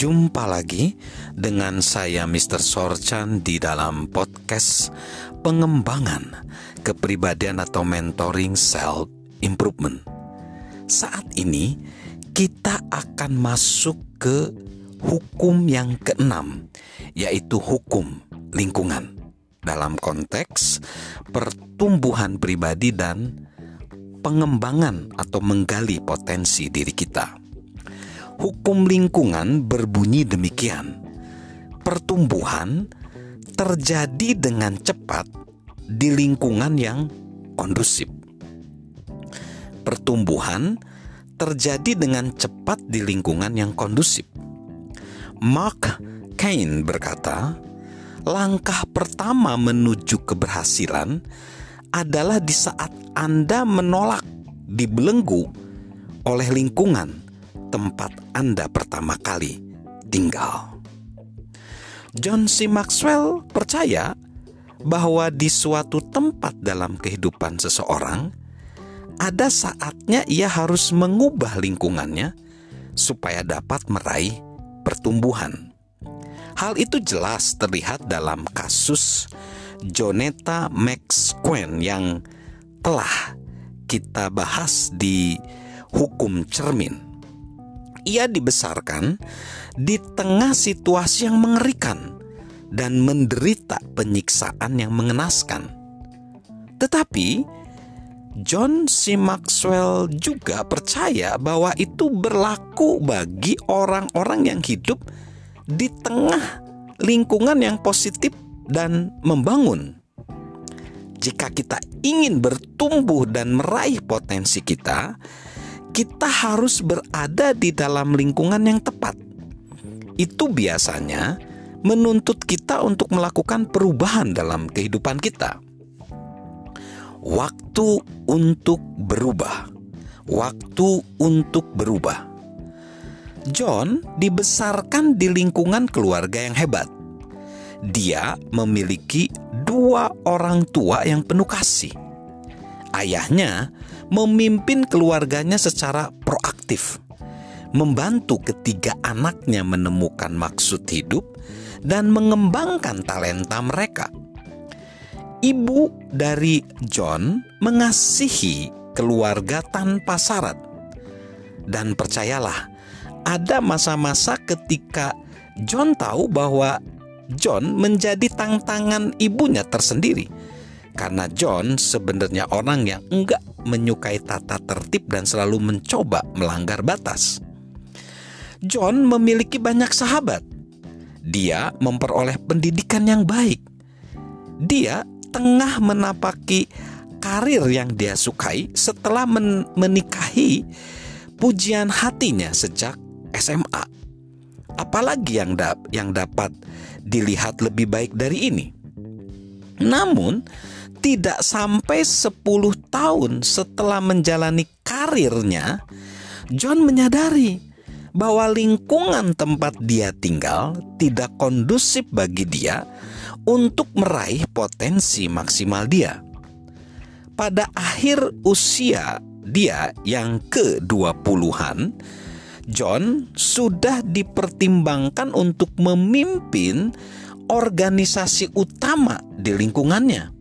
Jumpa lagi dengan saya Mr. Sorchan di dalam podcast pengembangan kepribadian atau mentoring self improvement. Saat ini kita akan masuk ke hukum yang keenam, yaitu hukum lingkungan dalam konteks pertumbuhan pribadi dan pengembangan atau menggali potensi diri kita. Hukum lingkungan berbunyi demikian: pertumbuhan terjadi dengan cepat di lingkungan yang kondusif. Pertumbuhan terjadi dengan cepat di lingkungan yang kondusif. Mark Cain berkata, langkah pertama menuju keberhasilan adalah di saat Anda menolak dibelenggu oleh lingkungan tempat Anda pertama kali tinggal. John C. Maxwell percaya bahwa di suatu tempat dalam kehidupan seseorang, ada saatnya ia harus mengubah lingkungannya supaya dapat meraih pertumbuhan. Hal itu jelas terlihat dalam kasus Joneta Max Quen yang telah kita bahas di hukum cermin ia dibesarkan di tengah situasi yang mengerikan dan menderita penyiksaan yang mengenaskan. Tetapi John C. Maxwell juga percaya bahwa itu berlaku bagi orang-orang yang hidup di tengah lingkungan yang positif dan membangun. Jika kita ingin bertumbuh dan meraih potensi kita, kita harus berada di dalam lingkungan yang tepat. Itu biasanya menuntut kita untuk melakukan perubahan dalam kehidupan kita. Waktu untuk berubah, waktu untuk berubah. John dibesarkan di lingkungan keluarga yang hebat. Dia memiliki dua orang tua yang penuh kasih. Ayahnya memimpin keluarganya secara proaktif, membantu ketiga anaknya menemukan maksud hidup dan mengembangkan talenta mereka. Ibu dari John mengasihi keluarga tanpa syarat, dan percayalah, ada masa-masa ketika John tahu bahwa John menjadi tantangan ibunya tersendiri karena John sebenarnya orang yang enggak menyukai tata tertib dan selalu mencoba melanggar batas. John memiliki banyak sahabat. Dia memperoleh pendidikan yang baik. Dia tengah menapaki karir yang dia sukai setelah men menikahi pujian hatinya sejak SMA. Apalagi yang da yang dapat dilihat lebih baik dari ini? Namun, tidak sampai 10 tahun setelah menjalani karirnya, John menyadari bahwa lingkungan tempat dia tinggal tidak kondusif bagi dia untuk meraih potensi maksimal dia. Pada akhir usia dia yang ke-20-an, John sudah dipertimbangkan untuk memimpin organisasi utama di lingkungannya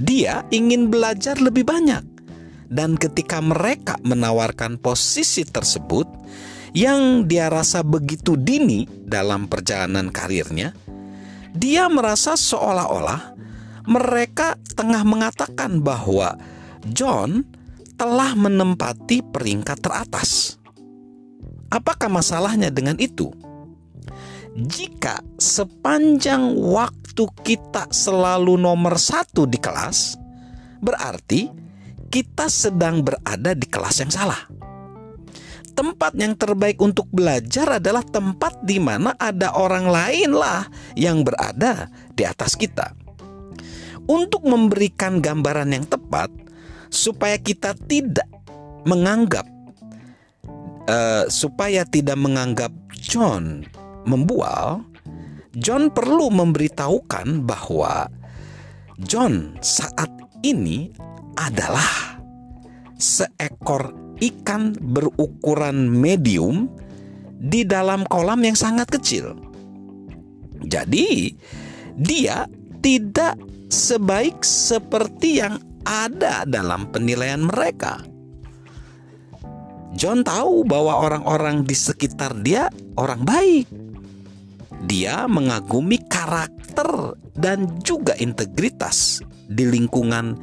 dia ingin belajar lebih banyak. Dan ketika mereka menawarkan posisi tersebut yang dia rasa begitu dini dalam perjalanan karirnya, dia merasa seolah-olah mereka tengah mengatakan bahwa John telah menempati peringkat teratas. Apakah masalahnya dengan itu? Jika sepanjang waktu waktu kita selalu nomor satu di kelas, berarti kita sedang berada di kelas yang salah. Tempat yang terbaik untuk belajar adalah tempat di mana ada orang lain lah yang berada di atas kita. Untuk memberikan gambaran yang tepat, supaya kita tidak menganggap, uh, supaya tidak menganggap John membual, John perlu memberitahukan bahwa John saat ini adalah seekor ikan berukuran medium di dalam kolam yang sangat kecil. Jadi, dia tidak sebaik seperti yang ada dalam penilaian mereka. John tahu bahwa orang-orang di sekitar dia orang baik. Dia mengagumi karakter dan juga integritas di lingkungan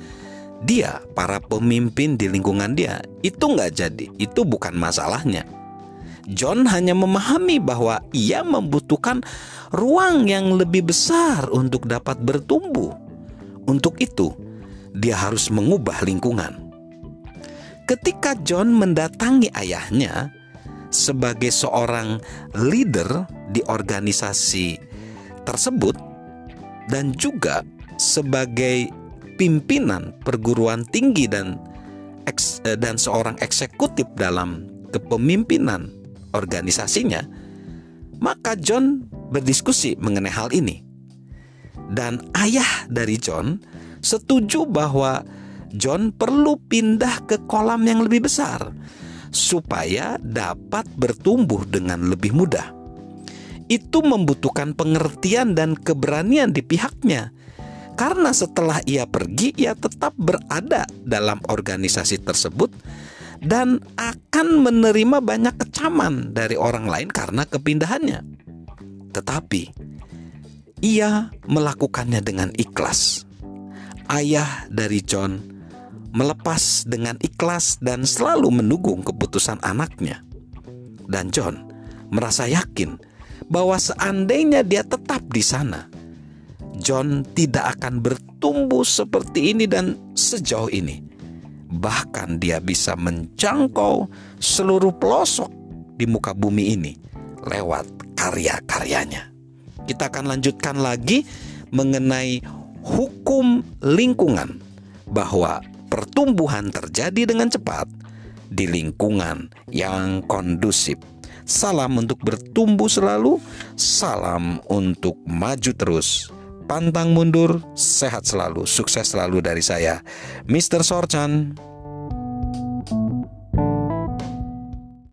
dia, para pemimpin di lingkungan dia. Itu nggak jadi, itu bukan masalahnya. John hanya memahami bahwa ia membutuhkan ruang yang lebih besar untuk dapat bertumbuh. Untuk itu, dia harus mengubah lingkungan. Ketika John mendatangi ayahnya sebagai seorang leader di organisasi tersebut dan juga sebagai pimpinan perguruan tinggi dan eh, dan seorang eksekutif dalam kepemimpinan organisasinya, maka John berdiskusi mengenai hal ini. Dan ayah dari John setuju bahwa John perlu pindah ke kolam yang lebih besar supaya dapat bertumbuh dengan lebih mudah. Itu membutuhkan pengertian dan keberanian di pihaknya. Karena setelah ia pergi, ia tetap berada dalam organisasi tersebut dan akan menerima banyak kecaman dari orang lain karena kepindahannya. Tetapi ia melakukannya dengan ikhlas. Ayah dari John melepas dengan ikhlas dan selalu mendukung keputusan anaknya. Dan John merasa yakin bahwa seandainya dia tetap di sana, John tidak akan bertumbuh seperti ini dan sejauh ini. Bahkan dia bisa menjangkau seluruh pelosok di muka bumi ini lewat karya-karyanya. Kita akan lanjutkan lagi mengenai hukum lingkungan bahwa pertumbuhan terjadi dengan cepat di lingkungan yang kondusif. Salam untuk bertumbuh selalu, salam untuk maju terus. Pantang mundur, sehat selalu, sukses selalu dari saya, Mr. Sorchan.